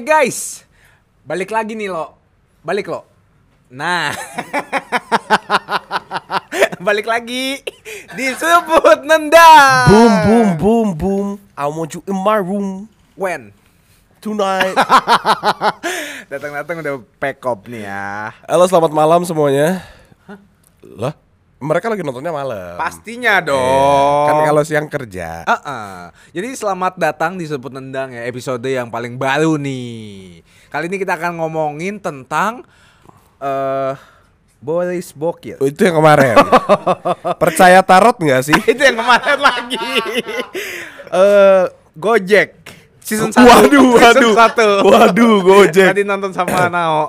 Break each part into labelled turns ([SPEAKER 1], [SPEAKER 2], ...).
[SPEAKER 1] Eh guys, balik lagi nih lo, balik lo. Nah, balik lagi disebut nendang.
[SPEAKER 2] Boom, boom, boom, boom. I want you in my room
[SPEAKER 1] When?
[SPEAKER 2] tonight.
[SPEAKER 1] Datang-datang udah pack up nih ya.
[SPEAKER 2] Halo, selamat malam semuanya. Lah, mereka lagi nontonnya malam.
[SPEAKER 1] Pastinya
[SPEAKER 2] Iya,
[SPEAKER 1] dong.
[SPEAKER 2] Kan kalau siang kerja.
[SPEAKER 1] Uh-uh. Jadi selamat datang di Sebut Nendang ya episode yang paling baru nih. Kali ini kita akan ngomongin tentang eh Boris Bokil.
[SPEAKER 2] Oh, itu yang kemarin. Percaya tarot nggak sih?
[SPEAKER 1] Itu yang kemarin lagi. Eh Gojek season 1.
[SPEAKER 2] Waduh, waduh.
[SPEAKER 1] Season 1.
[SPEAKER 2] Waduh, Gojek.
[SPEAKER 1] Tadi nonton sama Nao.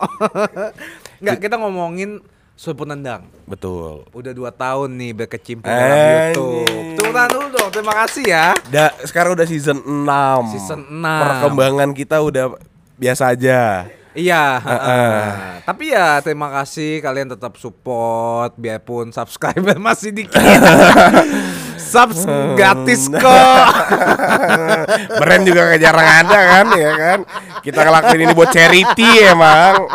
[SPEAKER 1] Enggak, kita ngomongin Sebut Nendang.
[SPEAKER 2] Betul.
[SPEAKER 1] Udah 2 tahun nih berkecimpung dalam
[SPEAKER 2] Anjing.
[SPEAKER 1] YouTube. Tepuk tangan dulu dong. Terima kasih ya.
[SPEAKER 2] Da, sekarang udah season 6.
[SPEAKER 1] Season 6.
[SPEAKER 2] Perkembangan kita udah biasa aja.
[SPEAKER 1] Iya, heeh. tapi ya terima kasih kalian tetap support biarpun subscriber masih dikit. Subs gratis kok.
[SPEAKER 2] Brand juga gak jarang ada kan ya kan. Kita ngelakuin ini buat charity emang.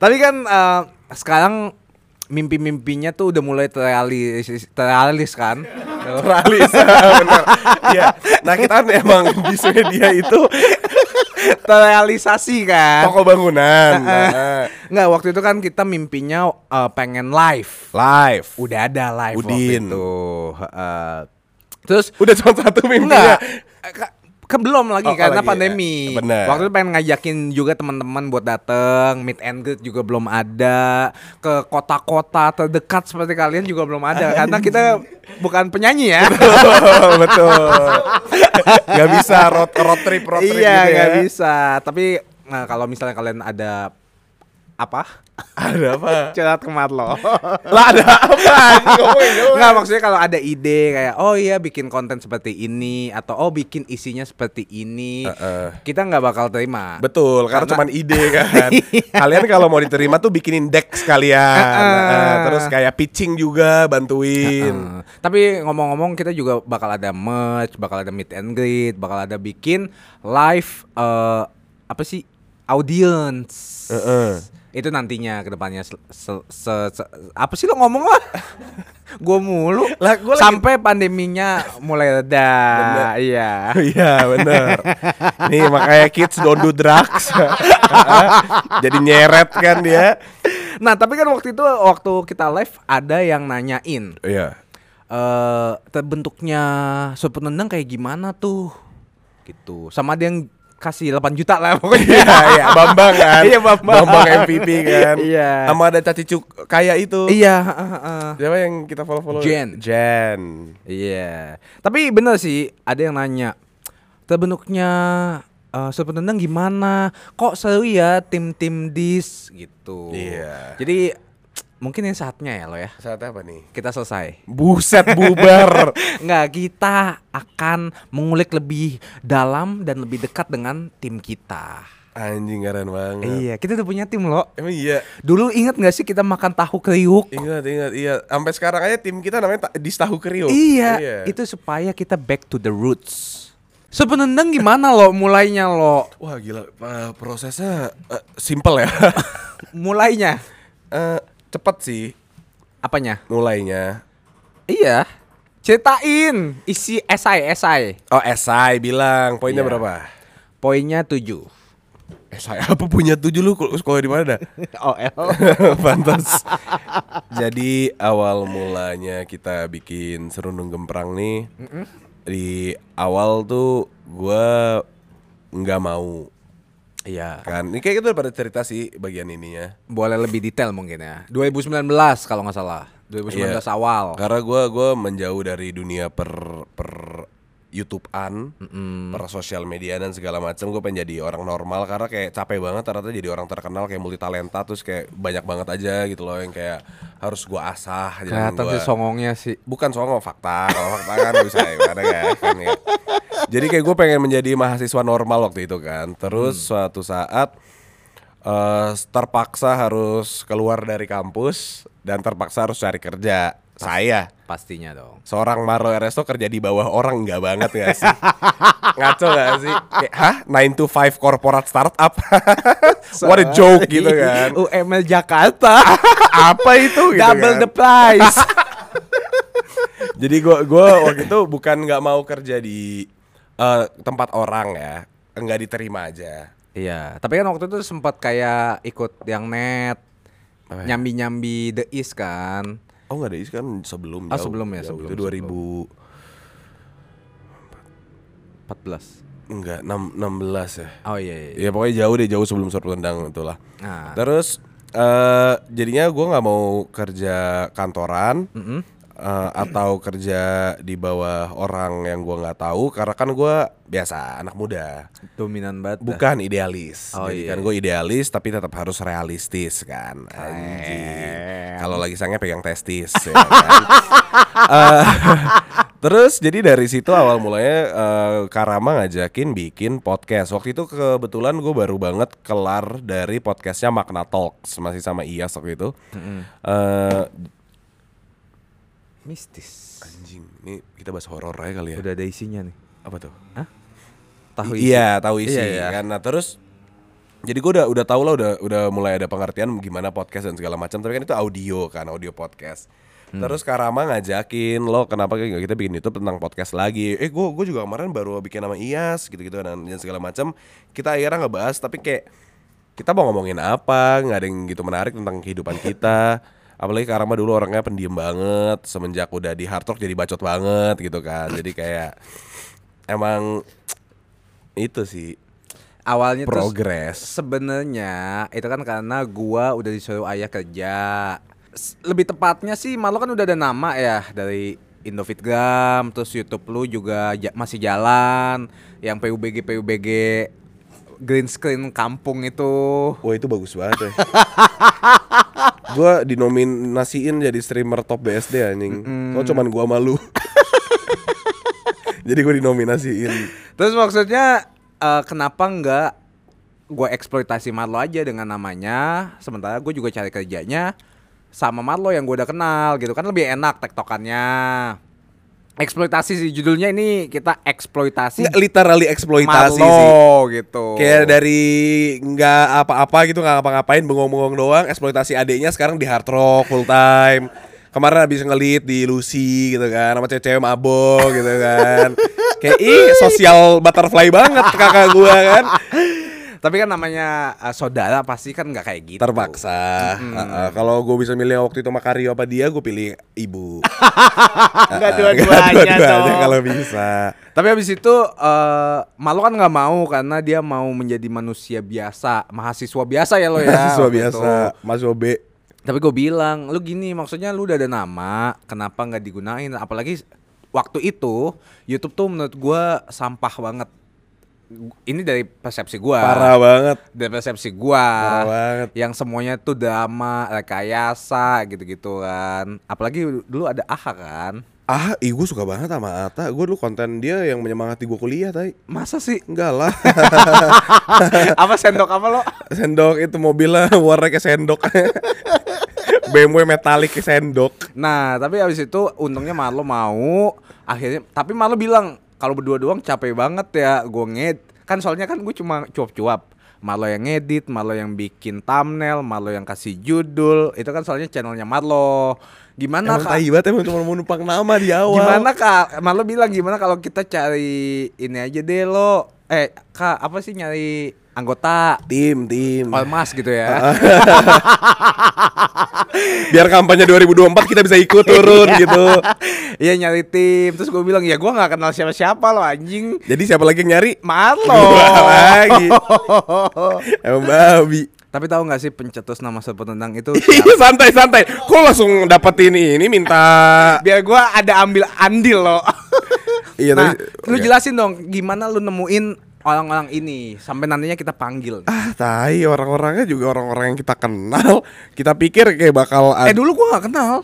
[SPEAKER 1] tapi kan eh, sekarang mimpi-mimpinya tuh udah mulai terrealis, terrealis kan?
[SPEAKER 2] Teralis bener. Iya. Nah kita kan emang di Swedia itu
[SPEAKER 1] terrealisasi kan?
[SPEAKER 2] toko bangunan. Nah,
[SPEAKER 1] Nggak waktu itu kan kita mimpinya eh, pengen live.
[SPEAKER 2] live.
[SPEAKER 1] Udah ada live waktu
[SPEAKER 2] Udin.
[SPEAKER 1] itu. heeh. Terus
[SPEAKER 2] Udah cuma satu
[SPEAKER 1] Enggak.
[SPEAKER 2] mimpinya.
[SPEAKER 1] Ke, ke belum lagi
[SPEAKER 2] Oh,
[SPEAKER 1] karena
[SPEAKER 2] lagi,
[SPEAKER 1] pandemi.
[SPEAKER 2] ya. Bener.
[SPEAKER 1] Waktu itu pengen ngajakin juga teman-teman buat dateng, meet and greet juga belum ada. Ke kota-kota terdekat seperti kalian juga belum ada karena kita bukan penyanyi ya.
[SPEAKER 2] betul, betul. Gak bisa road road trip road trip
[SPEAKER 1] iya,
[SPEAKER 2] gitu ya.
[SPEAKER 1] nggak bisa. Tapi nah, kalau misalnya kalian ada apa?
[SPEAKER 2] Ada apa?
[SPEAKER 1] Curhat ke Marlo.
[SPEAKER 2] Lah ada apa?
[SPEAKER 1] Enggak maksudnya kalau ada ide kayak oh iya bikin konten seperti ini atau oh bikin isinya seperti ini,
[SPEAKER 2] Heeh.
[SPEAKER 1] kita nggak bakal terima.
[SPEAKER 2] Betul, karena,
[SPEAKER 1] Karena-
[SPEAKER 2] cuman ide kan. Kalian kalau mau diterima tuh bikinin deck sekalian.
[SPEAKER 1] Heeh.
[SPEAKER 2] Nah, terus kayak pitching juga bantuin.
[SPEAKER 1] Heeh. Tapi ngomong-ngomong kita juga bakal ada merch, bakal ada meet and greet, bakal ada bikin live eh apa sih audience.
[SPEAKER 2] Heeh.
[SPEAKER 1] Itu nantinya ke depannya se- se- se- se- apa sih lo ngomong lah? Gue mulu.
[SPEAKER 2] Lah, gua lagi-
[SPEAKER 1] Sampai pandeminya mulai reda. Iya.
[SPEAKER 2] Iya bener Nih makanya kids don't do drugs Jadi nyeret kan dia
[SPEAKER 1] Nah, tapi kan waktu itu waktu kita live ada yang nanyain
[SPEAKER 2] Iya
[SPEAKER 1] eh terbentuknya sup nendang kayak gimana tuh? Gitu. Sama ada yang kasih 8 juta lah pokoknya.
[SPEAKER 2] Iya iya Bambang kan
[SPEAKER 1] Iya, Bambang.
[SPEAKER 2] MVP kan
[SPEAKER 1] Iya.
[SPEAKER 2] Sama ada caci cuk kaya itu
[SPEAKER 1] Iya, heeh, heeh.
[SPEAKER 2] Siapa yang kita follow-follow
[SPEAKER 1] Jen.
[SPEAKER 2] Jen
[SPEAKER 1] Iya. Tapi bener sih, ada yang nanya terbentuknya eh sup nendang gimana? Kok seru ya tim-tim dis gitu.
[SPEAKER 2] Iya.
[SPEAKER 1] Jadi mungkin ini saatnya ya lo ya.
[SPEAKER 2] Saat apa nih?
[SPEAKER 1] Kita selesai.
[SPEAKER 2] Buset bubar
[SPEAKER 1] Nggak, kita akan mengulik lebih dalam dan lebih dekat dengan tim kita.
[SPEAKER 2] Anjing keren banget
[SPEAKER 1] Iya, kita udah punya tim loh.
[SPEAKER 2] Emang iya
[SPEAKER 1] Dulu inget nggak sih kita makan tahu kriuk?
[SPEAKER 2] Ingat ingat iya Sampai sekarang aja tim kita namanya Dis Tahu Kriuk
[SPEAKER 1] Iya, itu supaya kita back to the roots. Sepenendang gimana lo mulainya lo?
[SPEAKER 2] Wah gila eh, prosesnya eh, simple ya
[SPEAKER 1] Mulainya
[SPEAKER 2] Eh, Cepet sih
[SPEAKER 1] apanya?
[SPEAKER 2] mulainya
[SPEAKER 1] Iya. Ceritain isi esai esai.
[SPEAKER 2] Oh esai bilang poinnya
[SPEAKER 1] Iya.
[SPEAKER 2] berapa?
[SPEAKER 1] Poinnya 7.
[SPEAKER 2] Esai apa punya tujuh lu sekolah di mana dah?
[SPEAKER 1] Oh, L.
[SPEAKER 2] Pantas. Jadi awal mulanya kita bikin serundung gemprang nih. Di awal tuh gua nggak mau
[SPEAKER 1] Iya.
[SPEAKER 2] kan. Ini kayak gitu pada cerita sih bagian ininya.
[SPEAKER 1] Boleh lebih detail mungkin ya. 2019 kalau nggak salah. 2019
[SPEAKER 2] Iya.
[SPEAKER 1] awal.
[SPEAKER 2] Karena gua gua menjauh dari dunia per per YouTubean, per sosial media dan segala macam. Gue pengen jadi orang normal karena kayak capek banget ternyata jadi orang terkenal kayak multi talenta terus kayak banyak banget aja gitu loh yang kayak harus gua asah.
[SPEAKER 1] Kelihatan
[SPEAKER 2] gua-
[SPEAKER 1] sih songongnya sih.
[SPEAKER 2] bukan songong fakta kalau fakta kan bisa ya ada ya kan ya. Jadi kayak gue pengen menjadi mahasiswa normal waktu itu kan terus suatu saat eh terpaksa harus keluar dari kampus dan terpaksa harus cari kerja Saya
[SPEAKER 1] Pastinya dong.
[SPEAKER 2] seorang Marlo Eresto kerja di bawah orang nggak banget gak sih? Ngaco gak sih? Kayak, hah? 9 to 5 corporate startup? What a joke gitu kan.
[SPEAKER 1] UML Jakarta.
[SPEAKER 2] Apa itu gitu
[SPEAKER 1] Double
[SPEAKER 2] kan.
[SPEAKER 1] the price.
[SPEAKER 2] Jadi gua gua waktu itu bukan nggak mau kerja di eh, tempat orang ya. Nggak diterima aja.
[SPEAKER 1] Iya, tapi kan waktu itu sempat kayak ikut yang net
[SPEAKER 2] Apa ya?
[SPEAKER 1] nyambi-nyambi The East kan.
[SPEAKER 2] Oh nggak ada is kan sebelum
[SPEAKER 1] Ah,
[SPEAKER 2] jauh,
[SPEAKER 1] sebelum ya,
[SPEAKER 2] jauh.
[SPEAKER 1] sebelum,
[SPEAKER 2] Itu 2000
[SPEAKER 1] 14.
[SPEAKER 2] enggak 6, 16 ya.
[SPEAKER 1] Oh iya iya.
[SPEAKER 2] Ya pokoknya jauh deh jauh sebelum surat tendang itulah.
[SPEAKER 1] Nah,
[SPEAKER 2] Terus eh jadinya gua nggak mau kerja kantoran
[SPEAKER 1] mm-mm.
[SPEAKER 2] Eh, atau kerja di bawah orang yang gua nggak tahu karena kan gua biasa anak muda.
[SPEAKER 1] dominan banget.
[SPEAKER 2] Bukan idealis.
[SPEAKER 1] Oh,
[SPEAKER 2] Jadi
[SPEAKER 1] iya.
[SPEAKER 2] kan gue idealis tapi tetap harus realistis kan. Anjing. Kalau lagi sange pegang testis ya kan. Eh, terus jadi dari situ awal mulanya eh, Karama ngajakin bikin podcast. Waktu itu kebetulan gue baru banget kelar dari podcastnya Makna Talks masih sama Iyas waktu itu. Eh,
[SPEAKER 1] Mistis.
[SPEAKER 2] anjing, ini kita bahas horor aja kali ya.
[SPEAKER 1] Udah ada isinya nih.
[SPEAKER 2] Apa tuh?
[SPEAKER 1] Tahu
[SPEAKER 2] I-
[SPEAKER 1] isi?
[SPEAKER 2] Iya, tahu isi
[SPEAKER 1] Iya, iya.
[SPEAKER 2] kan. Nah, terus jadi gue udah udah tahu lah udah udah mulai ada pengertian gimana podcast dan segala macam. Tapi kan itu audio kan, audio podcast.
[SPEAKER 1] Hmm.
[SPEAKER 2] Terus Karama ngajakin lo kenapa nggak kita bikin YouTube tentang podcast lagi? Eh, gue gue juga kemarin baru bikin nama Iyas gitu-gitu dan, dan segala macam. Kita akhirnya ngebahas tapi kayak kita mau ngomongin apa? Nggak ada yang gitu menarik tentang kehidupan kita. Apalagi Karama dulu orangnya pendiam banget, semenjak udah di hard rock jadi bacot banget gitu kan. Jadi kayak emang itu sih
[SPEAKER 1] Awalnya
[SPEAKER 2] progres.
[SPEAKER 1] sebenarnya itu kan karena gua udah disuruh ayah kerja. Lebih tepatnya sih malu kan udah ada nama ya dari Indofitgram, terus YouTube lu juga ja- masih jalan, yang PUBG PUBG green screen kampung itu.
[SPEAKER 2] Wah itu bagus banget ya. gua dinominasiin jadi streamer top BSD anjing. Kok cuman gua malu. jadi gua dinominasiin.
[SPEAKER 1] Terus maksudnya eh, kenapa nggak gue eksploitasi Marlo aja dengan namanya, sementara gue juga cari kerjanya sama Marlo yang gue udah kenal gitu kan lebih enak tektokannya. Eksploitasi sih judulnya ini kita eksploitasi
[SPEAKER 2] Nggak literally eksploitasi sih.
[SPEAKER 1] Marlo gitu.
[SPEAKER 2] Kayak dari nggak apa-apa gitu nggak ngapa-ngapain bengong-bengong doang eksploitasi adiknya sekarang di hard rock full time. Kemarin habis ngelit di Lucy gitu kan sama cewek-cewek mabok gitu kan. Kayak ih sosial butterfly banget kakak gua kan.
[SPEAKER 1] Tapi kan namanya eh, saudara pasti kan nggak kayak gitu.
[SPEAKER 2] Terpaksa. Heeh, Kalau gue bisa milih waktu itu Makario apa dia, gue pilih ibu.
[SPEAKER 1] Nggak
[SPEAKER 2] Heeh,
[SPEAKER 1] dua-duanya
[SPEAKER 2] dua-duanya
[SPEAKER 1] dong.
[SPEAKER 2] kalau bisa.
[SPEAKER 1] Tapi habis itu eh Malo kan nggak mau karena dia mau menjadi manusia biasa, mahasiswa biasa ya lo ya.
[SPEAKER 2] Mahasiswa
[SPEAKER 1] waktu
[SPEAKER 2] biasa. Mas Obe.
[SPEAKER 1] Tapi gue bilang, lu gini maksudnya lu udah ada nama, kenapa nggak digunain? Apalagi waktu itu YouTube tuh menurut gua sampah banget. Ini dari persepsi gua.
[SPEAKER 2] Parah banget.
[SPEAKER 1] Dari persepsi gua.
[SPEAKER 2] Parah banget.
[SPEAKER 1] Yang semuanya tuh drama, rekayasa gitu-gitu kan. Apalagi dulu ada AHA kan.
[SPEAKER 2] Ah, ih gue suka banget sama Ata. Gue dulu konten dia yang menyemangati gue kuliah, tay.
[SPEAKER 1] Masa sih?
[SPEAKER 2] Enggak lah.
[SPEAKER 1] apa sendok apa lo?
[SPEAKER 2] sendok itu mobilnya warna kayak sendok. BMW metalik kayak sendok.
[SPEAKER 1] Nah, tapi habis itu untungnya Marlo mau akhirnya tapi Marlo bilang kalau berdua doang capek banget ya gue nged kan soalnya kan gue cuma cuap-cuap Marlo yang ngedit, Marlo yang bikin thumbnail, Marlo yang kasih judul itu kan soalnya channelnya Marlo gimana
[SPEAKER 2] Emang
[SPEAKER 1] kak?
[SPEAKER 2] tai banget emang cuma mau numpang nama di awal.
[SPEAKER 1] Gimana kak? Marlo bilang gimana kalau kita cari ini aja deh lo eh kak apa sih nyari anggota
[SPEAKER 2] Tim, tim.
[SPEAKER 1] Ormas gitu ya
[SPEAKER 2] Biar kampanye 2024 kita bisa ikut turun gitu.
[SPEAKER 1] Iya nyari tim Terus gue bilang ya gue gak kenal siapa-siapa lo anjing
[SPEAKER 2] Jadi siapa lagi yang nyari?
[SPEAKER 1] Marlo
[SPEAKER 2] Gua lagi. Emang babi.
[SPEAKER 1] Tapi tahu nggak sih pencetus nama sepak tendang itu
[SPEAKER 2] Iya santai santai. Kok langsung dapetin ini minta
[SPEAKER 1] biar gua ada ambil andil loh.
[SPEAKER 2] Iya
[SPEAKER 1] nah,
[SPEAKER 2] tapi
[SPEAKER 1] lu
[SPEAKER 2] oke.
[SPEAKER 1] jelasin dong gimana lu nemuin orang-orang ini sampai nantinya kita panggil.
[SPEAKER 2] Ah, tai orang-orangnya juga orang-orang yang kita kenal. Kita pikir kayak bakal
[SPEAKER 1] Eh dulu gua nggak kenal.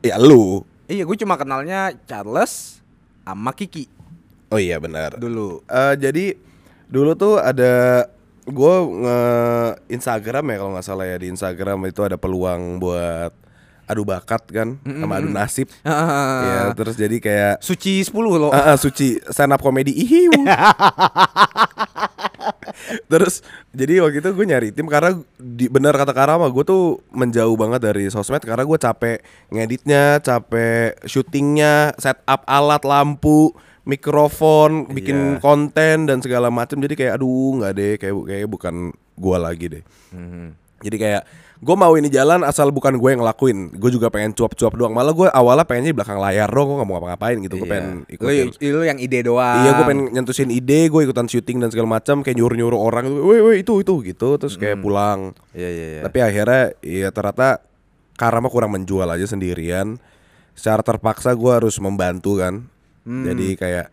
[SPEAKER 2] ya lu.
[SPEAKER 1] Iya, gue cuma kenalnya Charles sama Kiki
[SPEAKER 2] Oh iya benar.
[SPEAKER 1] dulu.
[SPEAKER 2] Eh, jadi dulu tuh ada gue nge Instagram ya kalau nggak salah ya di Instagram itu ada peluang buat adu bakat kan sama adu nasib.
[SPEAKER 1] Ah.
[SPEAKER 2] Ya, terus jadi kayak
[SPEAKER 1] Suci 10 loh.
[SPEAKER 2] Ah, ah, suci stand up comedy ihiu. Terus jadi waktu itu gue nyari tim karena di, bener kata Karama gue tuh menjauh banget dari sosmed karena gue capek ngeditnya, capek syutingnya, setup alat lampu, mikrofon, bikin
[SPEAKER 1] Iya.
[SPEAKER 2] konten dan segala macam. Jadi kayak aduh nggak deh kayak kayak bukan gue lagi deh.
[SPEAKER 1] Mhm.
[SPEAKER 2] Jadi kayak gue mau ini jalan asal bukan gue yang ngelakuin. Gue juga pengen cuap-cuap doang. Malah gue awalnya pengennya di belakang layar doang. Gue gak mau ngapa-ngapain gitu. Gue
[SPEAKER 1] Iya.
[SPEAKER 2] pengen
[SPEAKER 1] Lu,
[SPEAKER 2] ikutin.
[SPEAKER 1] lu yang ide doang.
[SPEAKER 2] Iya gue pengen nyentusin ide, gue ikutan syuting dan segala macam, kayak nyuruh-nyuruh orang itu, weh weh itu itu gitu, terus kayak pulang.
[SPEAKER 1] Iya iya iya.
[SPEAKER 2] Tapi akhirnya ya ternyata Karama kurang menjual aja sendirian. Secara terpaksa gue harus membantu kan. Jadi kayak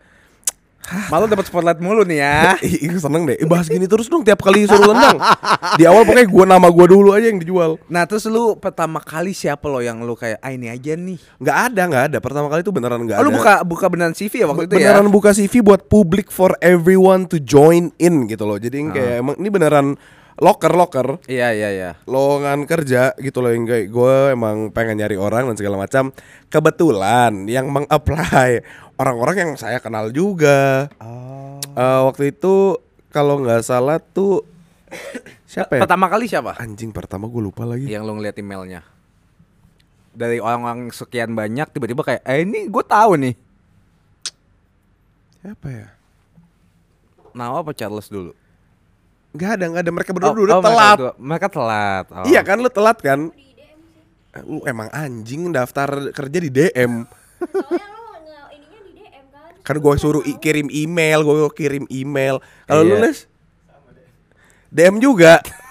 [SPEAKER 1] Malu dapat spotlight mulu nih ya.
[SPEAKER 2] Ih, seneng deh. Eh, bahas gini terus dong tiap kali suruh lendang. Di awal pokoknya gue nama gue dulu aja yang dijual.
[SPEAKER 1] Nah terus lu pertama kali siapa lo yang lu kayak ah ini aja nih.
[SPEAKER 2] Nggak ada, nggak ada. Pertama kali itu beneran nggak
[SPEAKER 1] Oh,
[SPEAKER 2] ada.
[SPEAKER 1] lu buka buka beneran CV ya waktu itu ya?
[SPEAKER 2] beneran buka CV buat publik for everyone to join in gitu loh. Jadi kayak emang ini beneran locker locker.
[SPEAKER 1] Iya iya iya.
[SPEAKER 2] lowongan kerja gitu loh yang kayak gue emang pengen nyari orang dan segala macam kebetulan yang meng-apply orang-orang yang saya kenal juga
[SPEAKER 1] Oh.
[SPEAKER 2] Eh, waktu itu kalau nggak salah tuh siapa ya
[SPEAKER 1] Pertama kali siapa?
[SPEAKER 2] anjing pertama gue lupa lagi
[SPEAKER 1] Yang lu ngeliat emailnya. Dari orang-orang sekian banyak tiba-tiba kayak eh ini gue tahu nih.
[SPEAKER 2] siapa ya
[SPEAKER 1] Nawa apa Charles dulu?
[SPEAKER 2] nggak ada nggak ada mereka berdua
[SPEAKER 1] Oh,
[SPEAKER 2] udah
[SPEAKER 1] oh, mereka
[SPEAKER 2] telat
[SPEAKER 1] berdua. Mereka telat. Oh.
[SPEAKER 2] iya kan lu telat kan Eh, lu emang anjing daftar kerja di DM
[SPEAKER 3] Soalnya lo nge ininya di DM kan.
[SPEAKER 2] gue suruh kirim email gue kirim email kalau lu
[SPEAKER 1] Iya.
[SPEAKER 2] les DM juga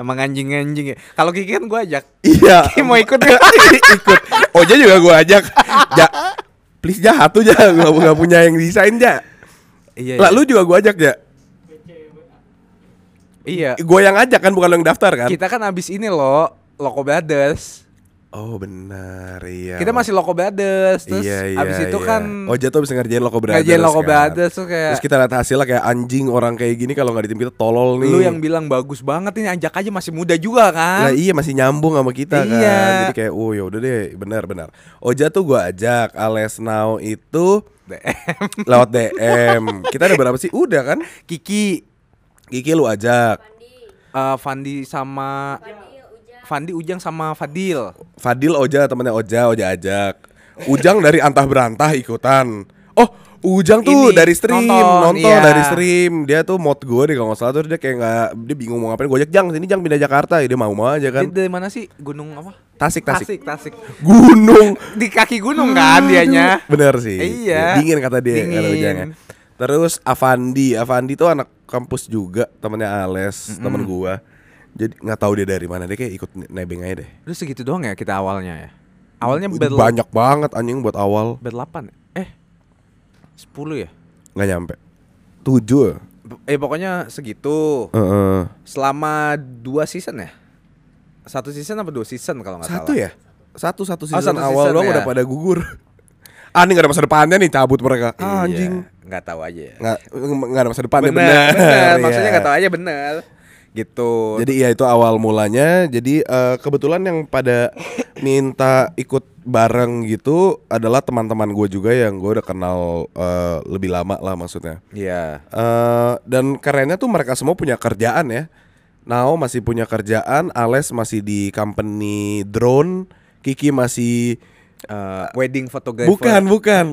[SPEAKER 1] Emang anjing-anjing ya. Kalau Kiki kan gue ajak.
[SPEAKER 2] Iya.
[SPEAKER 1] Ki mau ikut ya?
[SPEAKER 2] ikut. Oja juga gue ajak. Ja, please jahat tuh ja, gak, gak punya yang desain ja.
[SPEAKER 1] Iya.
[SPEAKER 2] Lah lu juga gue ajak ya.
[SPEAKER 1] Iya.
[SPEAKER 2] Gue yang ajak kan bukan lo yang daftar kan?
[SPEAKER 1] Kita kan abis ini loh Loko Brothers.
[SPEAKER 2] Oh benar iya.
[SPEAKER 1] Kita masih Loko Brothers. Terus
[SPEAKER 2] iya, iya,
[SPEAKER 1] abis itu
[SPEAKER 2] iya.
[SPEAKER 1] kan
[SPEAKER 2] Oja tuh bisa ngerjain Loko Brothers.
[SPEAKER 1] Ngajain Loko
[SPEAKER 2] kan.
[SPEAKER 1] Brothers tuh kayak
[SPEAKER 2] Terus kita lihat hasilnya kayak anjing orang kayak gini kalau nggak di tim kita tolol nih.
[SPEAKER 1] Lu yang bilang bagus banget ini ajak aja masih muda juga
[SPEAKER 2] Lah
[SPEAKER 1] kan?
[SPEAKER 2] iya masih nyambung sama kita kan.
[SPEAKER 1] Iya.
[SPEAKER 2] Jadi kayak oh ya udah deh, benar benar. Oja tuh gue ajak, Ales Now itu
[SPEAKER 1] DM.
[SPEAKER 2] lewat DM. Kita ada berapa sih? Udah kan?
[SPEAKER 1] Kiki,
[SPEAKER 2] Kiki lu ajak.
[SPEAKER 3] Pandi,
[SPEAKER 1] eh, Fandi sama
[SPEAKER 3] Ujang.
[SPEAKER 1] Fandi Ujang sama Fadil.
[SPEAKER 2] Fadil Oja temennya Oja, Oja ajak. Ujang dari antah berantah ikutan. Oh, Ujang tuh
[SPEAKER 1] Ini,
[SPEAKER 2] dari stream,
[SPEAKER 1] nonton,
[SPEAKER 2] nonton,
[SPEAKER 1] iya.
[SPEAKER 2] dari stream. Dia tuh mod gue deh kalau nggak salah tuh dia kayak nggak dia bingung mau ngapain. Gue ajak Jang sini Jang pindah Jakarta, dia mau mau aja kan.
[SPEAKER 1] Dia dari mana sih? Gunung apa?
[SPEAKER 2] Tasik Tasik.
[SPEAKER 1] Tasik, Tasik.
[SPEAKER 2] Gunung.
[SPEAKER 1] Di kaki gunung kan dianya.
[SPEAKER 2] Bener sih.
[SPEAKER 1] Iya.
[SPEAKER 2] Dingin kata dia kata
[SPEAKER 1] Dingin.
[SPEAKER 2] Ujang ya. Terus Avandi, Avandi tuh anak kampus juga, temennya Ales, temen gua. Jadi nggak tahu dia dari mana dia kayak ikut nebeng aja deh.
[SPEAKER 1] Udah segitu doang ya kita awalnya ya. Awalnya
[SPEAKER 2] Itu banyak banget anjing buat awal.
[SPEAKER 1] bed 8. Eh. 10 ya?
[SPEAKER 2] nggak nyampe tujuh
[SPEAKER 1] Eh pokoknya segitu.
[SPEAKER 2] Heeh.
[SPEAKER 1] Selama dua season ya? Satu season apa dua season kalau nggak
[SPEAKER 2] satu
[SPEAKER 1] salah?
[SPEAKER 2] ya satu satu
[SPEAKER 1] Oh,
[SPEAKER 2] season
[SPEAKER 1] satu
[SPEAKER 2] awal
[SPEAKER 1] season
[SPEAKER 2] doang
[SPEAKER 1] ya.
[SPEAKER 2] udah pada gugur ah ini nggak ada masa depannya nih cabut mereka ah,
[SPEAKER 1] Iya,
[SPEAKER 2] anjing
[SPEAKER 1] nggak tahu aja ya.
[SPEAKER 2] nggak nggak ada masa depannya
[SPEAKER 1] bener,
[SPEAKER 2] bener,
[SPEAKER 1] bener.
[SPEAKER 2] Iya.
[SPEAKER 1] Maksudnya nggak tahu aja bener. Gitu.
[SPEAKER 2] jadi ya itu awal mulanya jadi eh, kebetulan yang pada minta ikut bareng gitu adalah teman-teman gue juga yang gue udah kenal eh, lebih lama lah maksudnya
[SPEAKER 1] Iya.
[SPEAKER 2] Eh, dan kerennya tuh mereka semua punya kerjaan ya. Nao masih punya kerjaan, Ales masih di company drone, Kiki masih
[SPEAKER 1] Eh, wedding photographer.
[SPEAKER 2] bukan bukan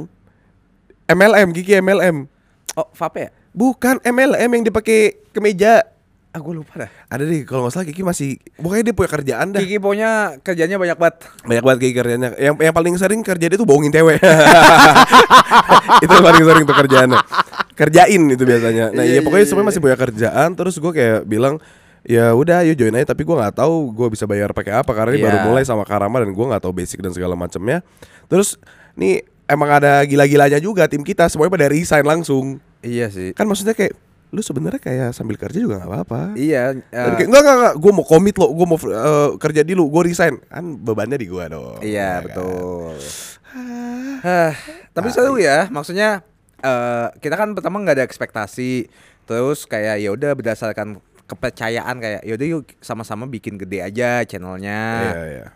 [SPEAKER 2] MLM, Kiki MLM.
[SPEAKER 1] Oh, Vape ya?
[SPEAKER 2] Bukan MLM yang dipakai kemeja.
[SPEAKER 1] Ah, gue lupa dah.
[SPEAKER 2] Ada deh kalau nggak salah Kiki masih pokoknya dia punya kerjaan dah.
[SPEAKER 1] Kiki pokoknya kerjanya banyak banget.
[SPEAKER 2] Banyak banget Kiki kerjanya. Yang yang paling sering kerja dia tuh bohongin cewek. itu yang paling sering tuh kerjaannya. Kerjain itu biasanya. Nah,
[SPEAKER 1] Iya,
[SPEAKER 2] iya pokoknya
[SPEAKER 1] iya,
[SPEAKER 2] semuanya masih punya kerjaan terus gue kayak bilang ya udah ayo join aja tapi gue nggak tahu gue bisa bayar pakai apa karena ini
[SPEAKER 1] Iya.
[SPEAKER 2] baru mulai sama Karama dan gue nggak tahu basic dan segala macamnya. Terus nih emang ada gila-gilanya juga tim kita semuanya pada resign langsung.
[SPEAKER 1] Iya sih.
[SPEAKER 2] Kan maksudnya kayak lu sebenarnya kayak sambil kerja juga nggak apa-apa.
[SPEAKER 1] Iya.
[SPEAKER 2] Dan
[SPEAKER 1] eh,
[SPEAKER 2] kayak, enggak enggak enggak, gue mau komit lo, gue mau eh, kerja di lu, gue resign. Kan bebannya di gue dong.
[SPEAKER 1] iya
[SPEAKER 2] ya kan?
[SPEAKER 1] betul. Hah, tapi seru ya. Maksudnya eh kita kan pertama nggak ada ekspektasi. Terus kayak ya udah berdasarkan kepercayaan kayak yaudah yuk sama-sama bikin gede aja channelnya.
[SPEAKER 2] Iya, iya.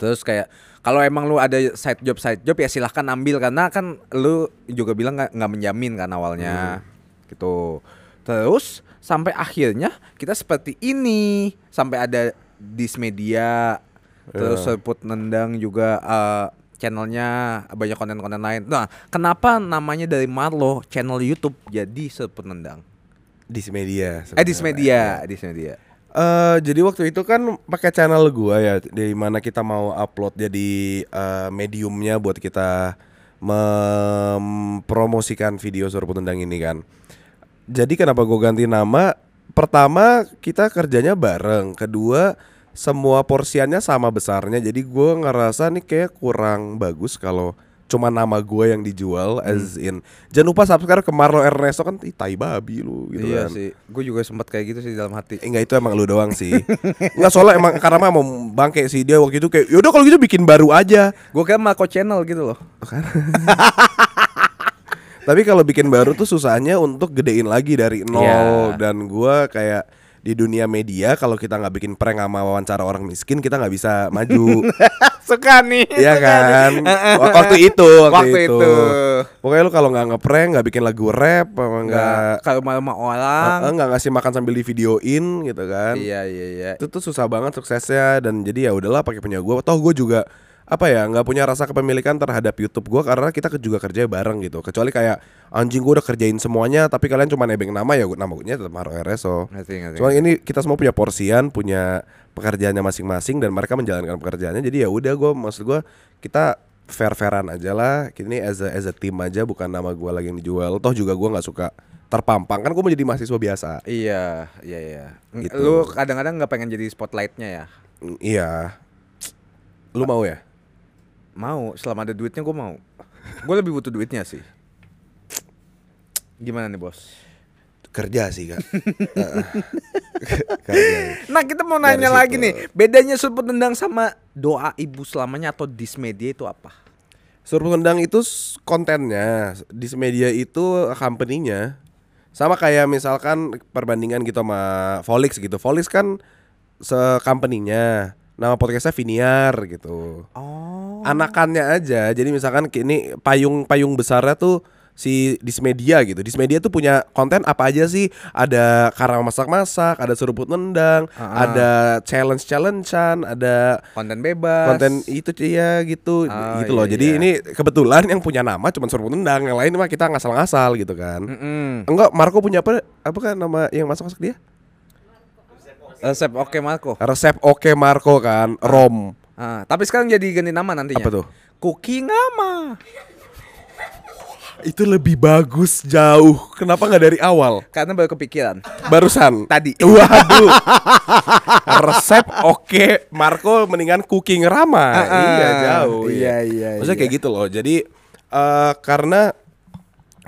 [SPEAKER 1] Terus kayak kalau emang lu ada side job side job ya silahkan ambil karena kan lu juga bilang nggak nggak menjamin kan awalnya gitu. Terus sampai akhirnya kita seperti ini sampai ada dismedia terus
[SPEAKER 2] Ya.
[SPEAKER 1] serput nendang juga eh, channelnya banyak konten-konten lain. Nah kenapa namanya dari Marlo channel YouTube jadi serput nendang?
[SPEAKER 2] Dismedia.
[SPEAKER 1] Eh dismedia, dismedia.
[SPEAKER 2] Eh jadi waktu itu kan pakai channel gua ya di mana kita mau upload jadi eh, mediumnya buat kita mempromosikan video Surabaya Tendang ini kan. Jadi kenapa gua ganti nama? Pertama kita kerjanya bareng, kedua semua porsiannya sama besarnya. Jadi gua ngerasa nih kayak kurang bagus kalau cuma nama gua yang dijual as in. Jangan lupa subscribe ke Marlo Ernesto kan tai babi lu gitu
[SPEAKER 1] iya
[SPEAKER 2] kan.
[SPEAKER 1] sih, gue juga sempat kayak gitu sih dalam hati.
[SPEAKER 2] Eh, Enggak itu emang lu doang sih Enggak soalnya emang karena mau bangke sih dia waktu itu kayak yaudah kalau gitu bikin baru aja
[SPEAKER 1] Gue kira Mako channel gitu loh.
[SPEAKER 2] Tapi kalau bikin baru tuh susahnya untuk gedein lagi dari nol
[SPEAKER 1] Iya.
[SPEAKER 2] Dan gua kayak di dunia media kalau kita nggak bikin prank sama wawancara orang miskin kita nggak bisa maju
[SPEAKER 1] Suka nih.
[SPEAKER 2] Iya kan Wak- waktu itu waktu,
[SPEAKER 1] Waktu
[SPEAKER 2] itu.
[SPEAKER 1] itu.
[SPEAKER 2] pokoknya lu kalau nggak ngeprank nggak bikin lagu rap apa nggak
[SPEAKER 1] Enggak kalau rumah orang.
[SPEAKER 2] nggak ngasih makan sambil di videoin gitu kan
[SPEAKER 1] Iya iya iya.
[SPEAKER 2] itu tuh susah banget suksesnya dan jadi ya udahlah pakai punya gue toh gue juga apa ya nggak punya rasa kepemilikan terhadap YouTube gue karena kita juga kerja bareng gitu. Kecuali kayak anjing gue udah kerjain semuanya tapi kalian cuma nebeng nama ya nama gue tetap Maro RSO
[SPEAKER 1] ngerti.
[SPEAKER 2] Cuma ini kita semua punya porsian punya pekerjaannya masing-masing dan mereka menjalankan pekerjaannya. Jadi ya udah gue maksud gue kita fair fairan aja lah. Ini as a, as a team aja bukan nama gue lagi yang dijual. Toh juga gue nggak suka terpampang. Kan gue mau jadi mahasiswa biasa.
[SPEAKER 1] Iya iya iya.
[SPEAKER 2] Gitu.
[SPEAKER 1] Lu kadang-kadang nggak pengen jadi spotlightnya ya?
[SPEAKER 2] Iya. Lu mau ya
[SPEAKER 1] Mau. Selama ada duitnya gue mau. Gue lebih butuh duitnya sih. Gimana nih bos?
[SPEAKER 2] kerja sih kak kerja
[SPEAKER 1] Nah kita mau
[SPEAKER 2] Dari
[SPEAKER 1] nanya lagi
[SPEAKER 2] situ.
[SPEAKER 1] nih, bedanya serput tendang sama doa ibu selamanya atau dismedia itu apa?
[SPEAKER 2] Suruh Kendang itu kontennya di media itu company-nya sama kayak misalkan perbandingan gitu sama Volix gitu Volix kan se-company-nya nama podcastnya Viniar gitu
[SPEAKER 1] Oh.
[SPEAKER 2] anakannya aja jadi misalkan ini payung payung besarnya tuh si Dismedia gitu Dismedia tuh punya konten apa aja sih ada karang masak-masak ada seruput nendang
[SPEAKER 1] Ah.
[SPEAKER 2] ada challenge challengean ada
[SPEAKER 1] Konten bebas.
[SPEAKER 2] konten itu ya gitu
[SPEAKER 1] Oh,
[SPEAKER 2] gitu loh
[SPEAKER 1] iya,
[SPEAKER 2] jadi
[SPEAKER 1] iya.
[SPEAKER 2] ini kebetulan yang punya nama cuma seruput nendang yang lain mah kita ngasal-ngasal gitu kan
[SPEAKER 1] Mm-mm.
[SPEAKER 2] enggak Marco punya apa apa kan nama yang masak-masak dia
[SPEAKER 1] Resep oke Marco.
[SPEAKER 2] resep oke Marco kan rom
[SPEAKER 1] Ah, tapi sekarang jadi ganti nama nantinya.
[SPEAKER 2] Apa tuh?
[SPEAKER 1] Cooking Ama.
[SPEAKER 2] itu lebih bagus jauh kenapa nggak dari awal
[SPEAKER 1] Karena baru kepikiran.
[SPEAKER 2] barusan
[SPEAKER 1] Tadi.
[SPEAKER 2] Waduh. Resep oke, Marco mendingan cooking Rama.
[SPEAKER 1] Ah, ah.
[SPEAKER 2] iya jauh.
[SPEAKER 1] Iya, iya,
[SPEAKER 2] Maksudnya
[SPEAKER 1] iya.
[SPEAKER 2] kayak gitu loh. Jadi eh karena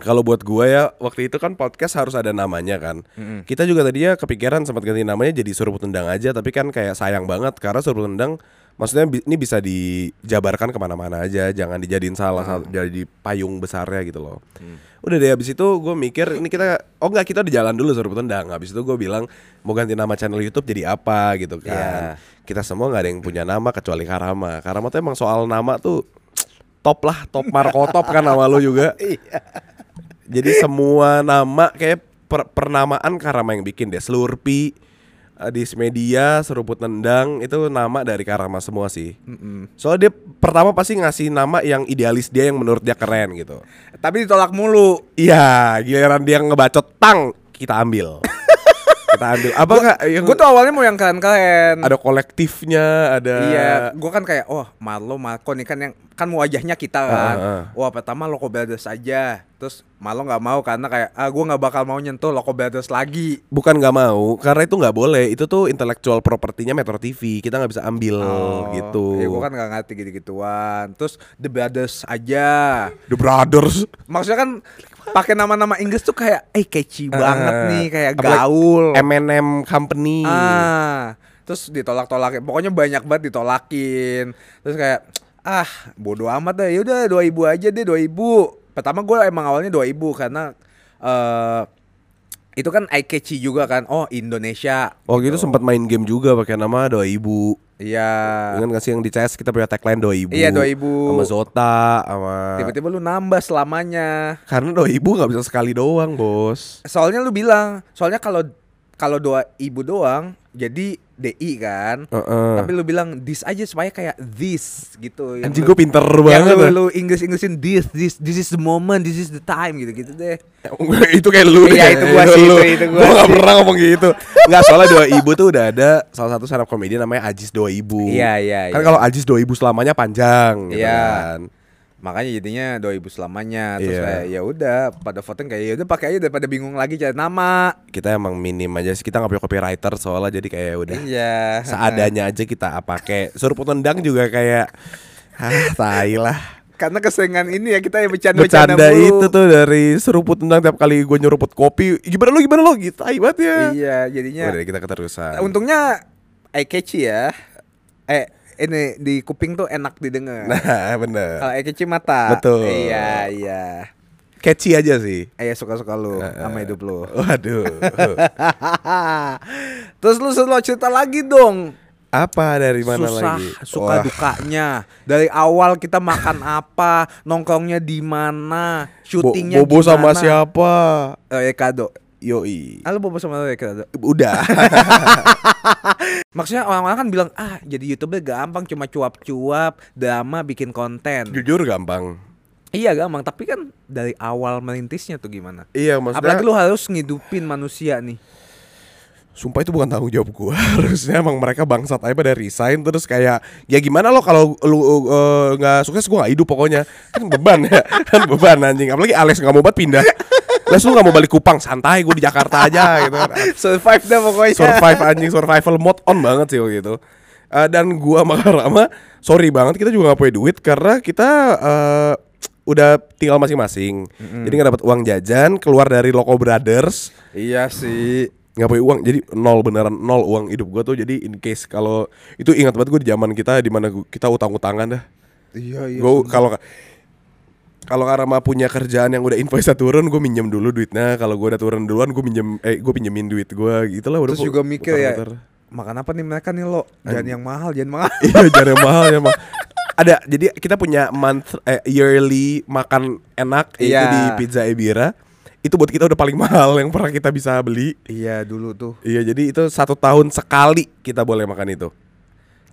[SPEAKER 2] kalau buat gua ya waktu itu kan podcast harus ada namanya kan. Kita juga tadinya kepikiran sempat ganti namanya jadi Suruh Tendang aja, tapi kan kayak sayang banget karena Suruh Tendang maksudnya ini bisa dijabarkan ke mana-mana aja, jangan dijadiin salah satu jadi payung besarnya gitu loh. Udah deh habis itu gue mikir ini kita oh enggak kita di jalan dulu Suruh Tendang. Habis itu gue bilang mau ganti nama channel YouTube jadi apa gitu kan. Kita semua nggak ada yang punya nama kecuali Karama. Karama tuh emang soal nama tuh top lah, top Marco top kan nama lu juga. Jadi semua nama kayak per- pernamaan Karama yang bikin deh. Slurpee, eh, Dismedia, Seruput Nendang itu nama dari Karama semua sih. Soalnya dia pertama pasti ngasih nama yang idealis dia yang menurut dia keren gitu.
[SPEAKER 1] Tapi ditolak mulu.
[SPEAKER 2] Iya, giliran dia ngebacot tang kita ambil. kita ambil. Apa enggak yang
[SPEAKER 1] Gue tuh awalnya mau yang keren-keren.
[SPEAKER 2] ada kolektifnya, ada
[SPEAKER 1] Iya, gue kan kayak, wah Marlo, Marco nih kan yang kan wajahnya kita kan.
[SPEAKER 2] Ah, ah.
[SPEAKER 1] Wah pertama Loco Brothers aja, terus Marlo nggak mau karena kayak, ah gue nggak bakal mau nyentuh Loco Brothers lagi.
[SPEAKER 2] bukan nggak mau karena itu nggak boleh itu tuh intellectual propertinya Metro TV kita nggak bisa ambil gitu
[SPEAKER 1] Ya gue kan nggak ngerti gitu-gituan. Terus The Brothers aja.
[SPEAKER 2] The Brothers
[SPEAKER 1] Maksudnya kan pakai nama-nama Inggris tuh kayak, eh catchy banget
[SPEAKER 2] Ah,
[SPEAKER 1] nih, kayak gaul.
[SPEAKER 2] M&M Company
[SPEAKER 1] Ah, terus ditolak-tolakin. Pokoknya banyak banget ditolakin. Terus kayak ah bodoh amat deh. Yaudah dua ibu aja deh dua ibu. Pertama gue emang awalnya dua ibu karena eh itu kan eye catchy juga kan. Oh, Indonesia.
[SPEAKER 2] Waktu itu sempat main game juga pakai nama Doa Ibu.
[SPEAKER 1] Iya.
[SPEAKER 2] Ingat gak sih yang di CS kita punya tagline Doa Ibu.
[SPEAKER 1] Iya, Doa Ibu.
[SPEAKER 2] Sama Zota, sama
[SPEAKER 1] Tiba-tiba lu nambah selamanya.
[SPEAKER 2] Karena Doa Ibu nggak bisa sekali doang, Bos.
[SPEAKER 1] Soalnya lu bilang, soalnya kalau kalau doa ibu doang jadi DI kan.
[SPEAKER 2] Heeh.
[SPEAKER 1] Tapi lu bilang this aja supaya kayak this gitu. Yang
[SPEAKER 2] Anjing gue pinter
[SPEAKER 1] yang
[SPEAKER 2] banget.
[SPEAKER 1] lu,
[SPEAKER 2] ya.
[SPEAKER 1] lu Inggris Inggrisin this this this is the moment, this is the time gitu-gitu deh.
[SPEAKER 2] itu kayak lu
[SPEAKER 1] Iya,
[SPEAKER 2] deh.
[SPEAKER 1] itu gua sih,
[SPEAKER 2] lu.
[SPEAKER 1] itu- itu gua sih.
[SPEAKER 2] pernah ngomong gitu Nggak soalnya Doa Ibu tuh udah ada Salah satu stand up komedi namanya Ajis Doa Ibu
[SPEAKER 1] Iya, iya,
[SPEAKER 2] Kan
[SPEAKER 1] iya.
[SPEAKER 2] kalau Ajis Doa Ibu selamanya panjang gitu
[SPEAKER 1] Iya.
[SPEAKER 2] kan
[SPEAKER 1] Makanya jadinya doa ibu selamanya terus
[SPEAKER 2] Iya.
[SPEAKER 1] kayak ya udah pada voting kayak ya udah pakai aja daripada bingung lagi cari nama.
[SPEAKER 2] Kita emang minim aja sih Kita nggak punya copywriter soalnya Jadi kayak udah
[SPEAKER 1] Iya.
[SPEAKER 2] Seadanya aja kita pakai Suruh tendang juga kayak Ah tai lah
[SPEAKER 1] Karena keseringan ini ya kita yang bercanda-bercanda
[SPEAKER 2] Bercanda
[SPEAKER 1] mulu.
[SPEAKER 2] itu tuh dari seruput tendang tiap kali gue nyeruput kopi Gimana lu gimana lu gitu banget ya
[SPEAKER 1] Iya, jadinya
[SPEAKER 2] Udah kita keterusan
[SPEAKER 1] untungnya eye catchy ya. Eh ini di kuping tuh enak didengar.
[SPEAKER 2] Nah bener
[SPEAKER 1] Kalau catchy mata.
[SPEAKER 2] Betul.
[SPEAKER 1] Iya, iya.
[SPEAKER 2] Catchy aja sih
[SPEAKER 1] Eh suka-suka lu sama hidup lu.
[SPEAKER 2] Waduh
[SPEAKER 1] Terus lu selalu cerita lagi dong.
[SPEAKER 2] Apa dari mana
[SPEAKER 1] Susah,
[SPEAKER 2] lagi?
[SPEAKER 1] suka
[SPEAKER 2] Wah,
[SPEAKER 1] dukanya. Dari awal kita makan apa, nongkrongnya di mana,
[SPEAKER 2] Bo-
[SPEAKER 1] syutingnya
[SPEAKER 2] Bobo sama siapa?
[SPEAKER 1] Eh, Kado.
[SPEAKER 2] Yoi.
[SPEAKER 1] Ah, lu bobo sama Kado.
[SPEAKER 2] Udah.
[SPEAKER 1] Maksudnya orang-orang kan bilang, ah jadi youtuber gampang cuma cuap-cuap, drama bikin konten.
[SPEAKER 2] Jujur gampang.
[SPEAKER 1] Iya gampang, tapi kan dari awal merintisnya tuh gimana?
[SPEAKER 2] Iya maksudnya
[SPEAKER 1] Apalagi lu harus ngidupin manusia nih.
[SPEAKER 2] Sumpah itu bukan tanggung jawab gua. Harusnya emang mereka bangsat aja pada resign Terus kayak Ya gimana lo kalau lu eh, nggak sukses gua gak hidup pokoknya. Kan beban ya. Kan beban anjing. Apalagi Alex gak mau banget pindah Les lu gak mau balik Kupang Santai gue di Jakarta aja gitu kan.
[SPEAKER 1] Survive dah pokoknya.
[SPEAKER 2] survive anjing survival mode on banget sih waktu itu. Eh, dan gua sama Rama sorry banget kita juga gak punya duit karena kita eh, udah tinggal masing-masing. Jadi nggak dapat uang jajan keluar dari Loco Brothers.
[SPEAKER 1] Iya sih.
[SPEAKER 2] nggak punya uang jadi nol beneran nol uang hidup gua tuh. Jadi in case kalau itu ingat banget gue di zaman kita di mana kita utang-utangan dah.
[SPEAKER 1] Iya iya.
[SPEAKER 2] gue kalau kalau Rama punya kerjaan yang udah invoice turun, gue minjem dulu duitnya. Kalau gue udah turun duluan, gue minjem, eh gue pinjemin duit gue, gitu lah. Udah
[SPEAKER 1] Terus juga mikir ya, makan apa nih mereka nih lo? Jangan yang mahal, jangan mahal.
[SPEAKER 2] iya jangan yang mahal ya mah ada jadi kita punya month eh, yearly makan enak itu
[SPEAKER 1] Iya.
[SPEAKER 2] di Pizza Ebira itu buat kita udah paling mahal yang pernah kita bisa beli
[SPEAKER 1] iya dulu tuh.
[SPEAKER 2] iya jadi itu satu tahun sekali kita boleh makan itu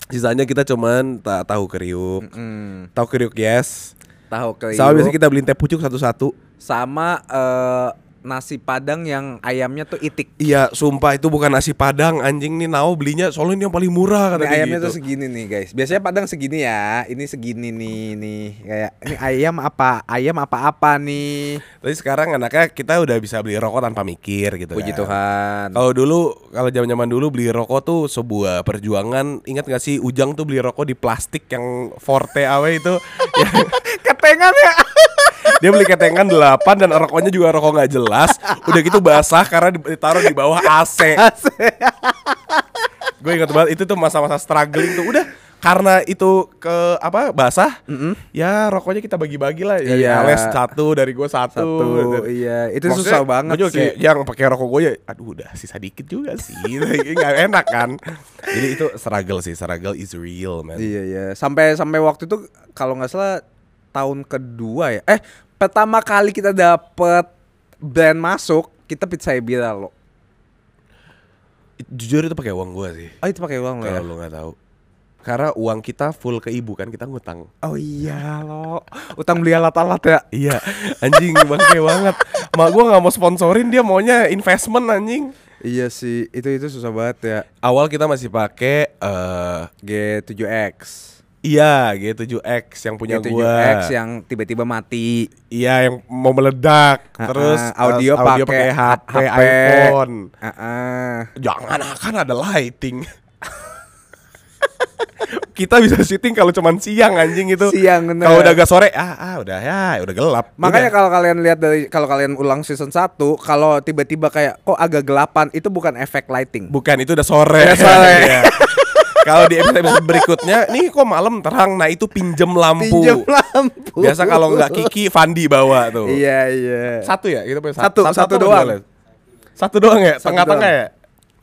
[SPEAKER 2] sisanya kita cuman tak tahu kriuk
[SPEAKER 1] Hmm.
[SPEAKER 2] tahu kriuk yes
[SPEAKER 1] Tahu ke
[SPEAKER 2] sama biasanya kita beliin teh pucuk satu-satu.
[SPEAKER 1] Sama eh, nasi padang yang ayamnya tuh itik.
[SPEAKER 2] iya sumpah itu bukan nasi padang anjing nih Nao belinya soalnya ini yang paling murah kata
[SPEAKER 1] ayamnya
[SPEAKER 2] gitu.
[SPEAKER 1] tuh segini nih guys. Biasanya padang segini ya. Ini segini nih nih kayak ini ayam apa? Ayam apa-apa nih.
[SPEAKER 2] Tapi sekarang anaknya kita udah bisa beli rokok tanpa mikir gitu
[SPEAKER 1] Puji
[SPEAKER 2] kan.
[SPEAKER 1] Tuhan.
[SPEAKER 2] Kalau dulu, kalau zaman-zaman dulu beli rokok tuh sebuah perjuangan. Ingat gak sih Ujang tuh beli rokok di plastik yang Forte awe itu. yang
[SPEAKER 1] Ketengan ya.
[SPEAKER 2] dia beli ketengan 8 dan rokoknya juga rokok nggak jelas. Udah gitu basah karena ditaruh di bawah AC. Gue ingat banget itu tuh masa-masa struggling tuh. Udah karena itu ke apa basah, ya rokoknya kita bagi-bagi lah. Ya,
[SPEAKER 1] Iya.
[SPEAKER 2] Ales satu dari gue satu.
[SPEAKER 1] Satu, iya. Itu
[SPEAKER 2] Maksudnya,
[SPEAKER 1] susah banget
[SPEAKER 2] juga
[SPEAKER 1] sih.
[SPEAKER 2] kayak yang pakai rokok gue ya, aduh udah sisa dikit juga sih, nggak enak kan. Jadi itu struggle sih, struggle is real man.
[SPEAKER 1] Iya iya. Sampai sampai waktu itu kalau nggak salah tahun kedua ya. Eh pertama kali kita dapet brand masuk kita pizza Ebira lo.
[SPEAKER 2] Jujur itu pakai uang gue sih,
[SPEAKER 1] Oh itu pakai uang lo ya?
[SPEAKER 2] kalau lo nggak tahu. Karena uang kita full ke ibu kan kita ngutang.
[SPEAKER 1] Oh iya lo. Utang beli alat-alat ya.
[SPEAKER 2] Iya, anjing bangke banget. Mak gue nggak mau sponsorin dia maunya investment anjing.
[SPEAKER 1] Iya sih, itu itu susah banget ya.
[SPEAKER 2] Awal kita masih pakai eh
[SPEAKER 1] G7X.
[SPEAKER 2] Iya G7X yang punya
[SPEAKER 1] G7X
[SPEAKER 2] gua.
[SPEAKER 1] yang tiba-tiba mati.
[SPEAKER 2] Iya yang mau meledak. Terus
[SPEAKER 1] ah, audio
[SPEAKER 2] eh,
[SPEAKER 1] pakai
[SPEAKER 2] HP,
[SPEAKER 1] HP.
[SPEAKER 2] iPhone.
[SPEAKER 1] Ah.
[SPEAKER 2] Jangan akan ada lighting. Kita bisa syuting kalau cuman siang anjing itu.
[SPEAKER 1] Siang, bener.
[SPEAKER 2] Kalau udah agak sore, ah, ah udah ya, udah gelap.
[SPEAKER 1] Makanya kalau kalian lihat dari kalau kalian ulang season 1, kalau tiba-tiba kayak kok agak gelapan, itu bukan efek lighting.
[SPEAKER 2] bukan itu udah sore.
[SPEAKER 1] Udah sore.
[SPEAKER 2] Kalau di episode, berikutnya, nih kok malam terang. Nah, itu pinjem lampu.
[SPEAKER 1] Pinjam lampu.
[SPEAKER 2] Biasa kalau nggak Kiki, Fandi bawa tuh.
[SPEAKER 1] Iya, iya.
[SPEAKER 2] Satu ya, kita punya
[SPEAKER 1] Satu, satu
[SPEAKER 2] apa
[SPEAKER 1] doang.
[SPEAKER 2] dua, Les? Satu doang ya?
[SPEAKER 1] Satu
[SPEAKER 2] Tengah-tengah
[SPEAKER 1] doang.
[SPEAKER 2] ya?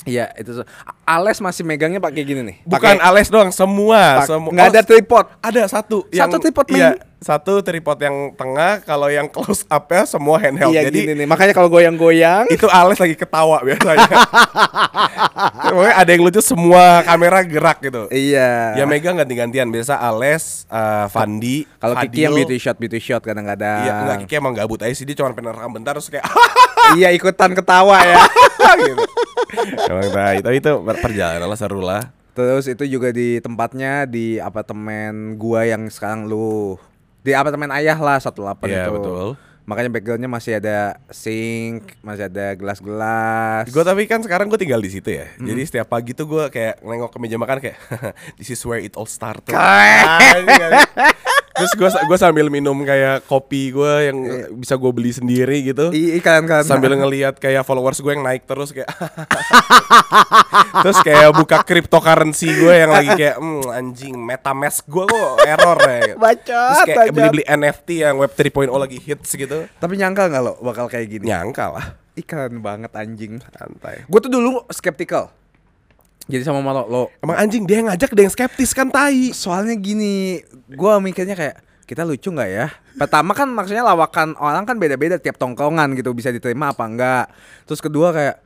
[SPEAKER 1] Iya, itu so- Ales masih megangnya pakai gini nih.
[SPEAKER 2] Bukan
[SPEAKER 1] Pakai-
[SPEAKER 2] Ales doang, semua.
[SPEAKER 1] pak-
[SPEAKER 2] Semua.
[SPEAKER 1] nggak
[SPEAKER 2] Oh,
[SPEAKER 1] ada tripod.
[SPEAKER 2] Ada satu.
[SPEAKER 1] Satu tripod
[SPEAKER 2] iya,
[SPEAKER 1] main.
[SPEAKER 2] satu tripod yang tengah. Kalau yang close up ya semua handheld.
[SPEAKER 1] Iya
[SPEAKER 2] Jadi
[SPEAKER 1] gini nih. Makanya kalau goyang-goyang
[SPEAKER 2] itu Ales lagi ketawa biasanya. Pokoknya ada yang lucu semua kamera gerak gitu.
[SPEAKER 1] Iya.
[SPEAKER 2] Ya megang ganti-gantian. Biasa Ales, eh, Fandi,
[SPEAKER 1] Kalau Kiki yang beauty shot, beauty shot kadang-kadang.
[SPEAKER 2] Iya, enggak Kiki emang gabut aja sih dia cuma pengen rekam bentar terus kayak
[SPEAKER 1] iya ikutan ketawa ya.
[SPEAKER 2] gitu. Emang tai, tapi itu perjalanan lah seru lah.
[SPEAKER 1] Terus itu juga di tempatnya di apartemen gua yang sekarang lu di apartemen ayah lah satu delapan
[SPEAKER 2] Iya,
[SPEAKER 1] itu.
[SPEAKER 2] betul.
[SPEAKER 1] Makanya backgroundnya masih ada sink, masih ada gelas-gelas.
[SPEAKER 2] Gue tapi kan sekarang gue tinggal di situ ya. Jadi setiap pagi tuh gue kayak nengok ke meja makan kayak this is where it all started. Terus gue gue sambil minum kayak kopi gue yang bisa gue beli sendiri gitu.
[SPEAKER 1] I iklan kan.
[SPEAKER 2] Sambil ngelihat kayak followers gue yang naik terus kayak Terus kayak buka cryptocurrency gue yang lagi kayak hmm, anjing metamask gue kok error ya.
[SPEAKER 1] Bacot,
[SPEAKER 2] Terus kayak
[SPEAKER 1] bacot.
[SPEAKER 2] beli-beli NFT yang web 3.0 lagi hits gitu.
[SPEAKER 1] Tapi nyangka nggak lo bakal kayak gini?
[SPEAKER 2] Nyangka lah.
[SPEAKER 1] Iklan banget anjing.
[SPEAKER 2] Santai.
[SPEAKER 1] Gue tuh dulu skeptical. Jadi sama Malo lo
[SPEAKER 2] Emang anjing dia yang ngajak dia yang skeptis kan tai.
[SPEAKER 1] soalnya gini, gua mikirnya kayak kita lucu nggak ya? Pertama kan maksudnya lawakan orang kan beda-beda tiap tongkongan gitu bisa diterima apa enggak. Terus kedua kayak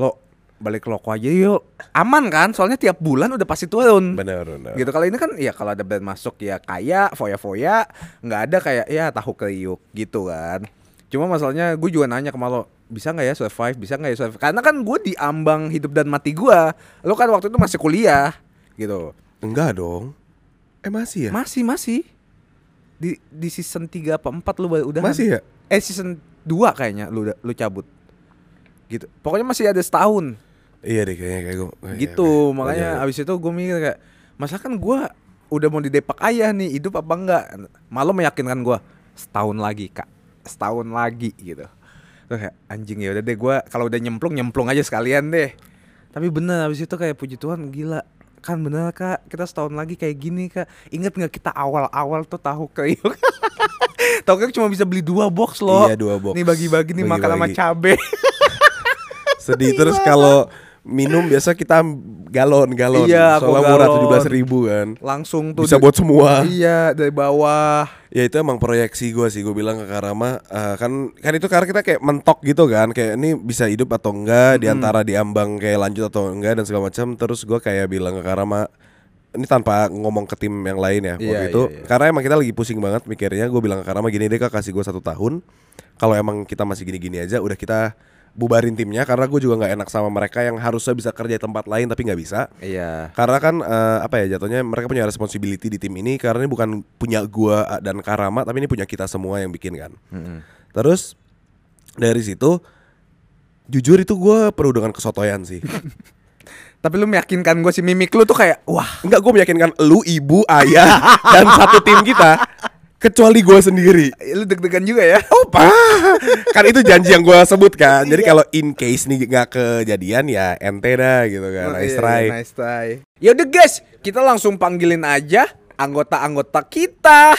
[SPEAKER 1] lo balik loko aja yuk aman kan soalnya tiap bulan udah pasti turun
[SPEAKER 2] Bener bener.
[SPEAKER 1] gitu kalau ini kan ya kalau ada brand masuk ya kaya foya-foya nggak ada kayak ya tahu kriuk gitu kan cuma masalahnya gue juga nanya ke Malo bisa nggak ya survive bisa nggak ya survive karena kan gue diambang hidup dan mati gue. Lo kan waktu itu masih kuliah gitu.
[SPEAKER 2] Enggak dong. Eh masih ya?
[SPEAKER 1] masih masih. Di di season 3 apa 4 lu udah
[SPEAKER 2] Masih ya?
[SPEAKER 1] eh season 2 kayaknya lu udah- lu cabut. Gitu. Pokoknya masih ada setahun.
[SPEAKER 2] Iya deh kayaknya kayak gue.
[SPEAKER 1] gitu. makanya abis itu gue mikir kayak masa kan gue udah mau di depak ayah nih hidup apa enggak? Malu meyakinkan gue setahun lagi kak. Setahun lagi gitu Terus kayak anjing ya udah deh gue kalau udah nyemplung nyemplung aja sekalian deh tapi bener abis itu kayak puji Tuhan gila kan bener kak kita setahun lagi kayak gini kak inget nggak kita awal-awal tuh tahu kriuk tahu kriuk cuma bisa beli dua box loh
[SPEAKER 2] Iya, dua box.
[SPEAKER 1] nih bagi-bagi nih makan sama cabe
[SPEAKER 2] Sedih terus kalau minum biasa kita galon galon.
[SPEAKER 1] Iya, aku
[SPEAKER 2] Soalnya murah
[SPEAKER 1] galon.
[SPEAKER 2] tujuh belas ribu kan.
[SPEAKER 1] langsung tuh
[SPEAKER 2] Bisa buat semua.
[SPEAKER 1] iya dari bawah
[SPEAKER 2] Ya itu emang proyeksi gue sih. Gue bilang ke Karama eh, kan kan itu karena kita kayak mentok gitu kan. Kayak ini bisa hidup atau enggak? Di antara diambang kayak lanjut atau enggak? Dan segala macam. Terus gue kayak bilang ke Karama ini tanpa ngomong ke tim yang lain ya. Waktu
[SPEAKER 1] Iya,
[SPEAKER 2] itu
[SPEAKER 1] iya, iya.
[SPEAKER 2] karena emang kita lagi pusing banget mikirnya gue bilang ke Karama gini deh kak kasih gue satu tahun. Kalau emang kita masih gini-gini aja udah kita bubarin timnya karena gue juga nggak enak sama mereka yang harusnya bisa kerja di tempat lain tapi nggak bisa.
[SPEAKER 1] Iya.
[SPEAKER 2] Karena kan eh, apa ya jatuhnya mereka punya responsibility di tim ini karena ini bukan punya gua eh, dan Karama tapi ini punya kita semua yang bikin kan. Terus dari situ jujur itu gua penuh dengan kesotoyan sih.
[SPEAKER 1] Tapi lu meyakinkan gue si mimik lu tuh kayak wah.
[SPEAKER 2] Enggak gue meyakinkan lu ibu ayah dan satu tim kita kecuali gua sendiri.
[SPEAKER 1] lu deg-degan juga ya.
[SPEAKER 2] Opa, kan itu janji yang gua sebut kan. Jadi kalau in case nih nggak kejadian ya ente dah gitu kan.
[SPEAKER 1] Oh,
[SPEAKER 2] Nice
[SPEAKER 1] iya,
[SPEAKER 2] try.
[SPEAKER 1] Nice try. Ya udah guys, kita langsung panggilin aja anggota-anggota kita.